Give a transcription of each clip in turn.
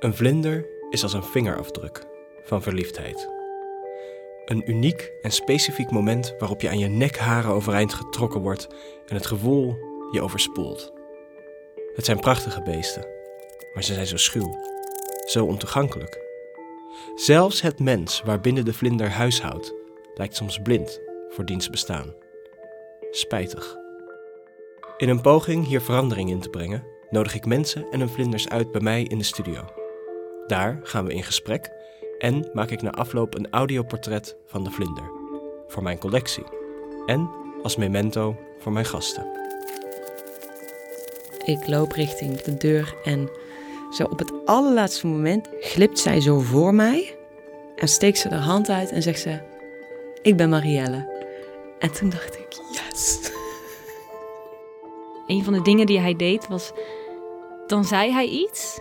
Een vlinder is als een vingerafdruk van verliefdheid. Een uniek en specifiek moment waarop je aan je nekharen overeind getrokken wordt en het gevoel je overspoelt. Het zijn prachtige beesten, maar ze zijn zo schuw, zo ontoegankelijk. Zelfs het mens waarbinnen de vlinder huishoudt, lijkt soms blind voor diens bestaan. Spijtig. In een poging hier verandering in te brengen, nodig ik mensen en hun vlinders uit bij mij in de studio. Daar gaan we in gesprek en maak ik na afloop een audioportret van de vlinder. Voor mijn collectie. En als memento voor mijn gasten. Ik loop richting de deur en zo op het allerlaatste moment glipt zij zo voor mij en steekt ze haar hand uit en zegt ze: Ik ben Marielle. En toen dacht ik: Yes. Een van de dingen die hij deed was, dan zei hij iets.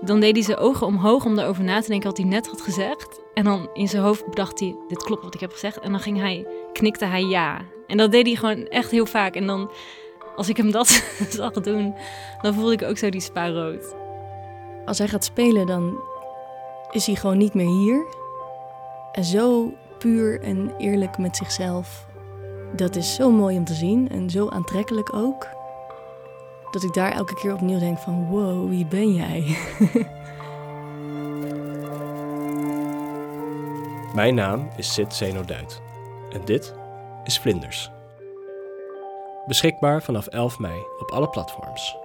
Dan deed hij zijn ogen omhoog om erover na te denken wat hij net had gezegd. En dan in zijn hoofd bedacht hij, dit klopt wat ik heb gezegd. En dan ging hij, knikte hij ja. En dat deed hij gewoon echt heel vaak. En dan, als ik hem dat zag doen, dan voelde ik ook zo die spa rood. Als hij gaat spelen, dan is hij gewoon niet meer hier. En zo puur en eerlijk met zichzelf. Dat is zo mooi om te zien en zo aantrekkelijk ook. Dat ik daar elke keer opnieuw denk van wow, wie ben jij? Mijn naam is Sid Zeno Duit en dit is Vlinders. Beschikbaar vanaf 11 mei op alle platforms.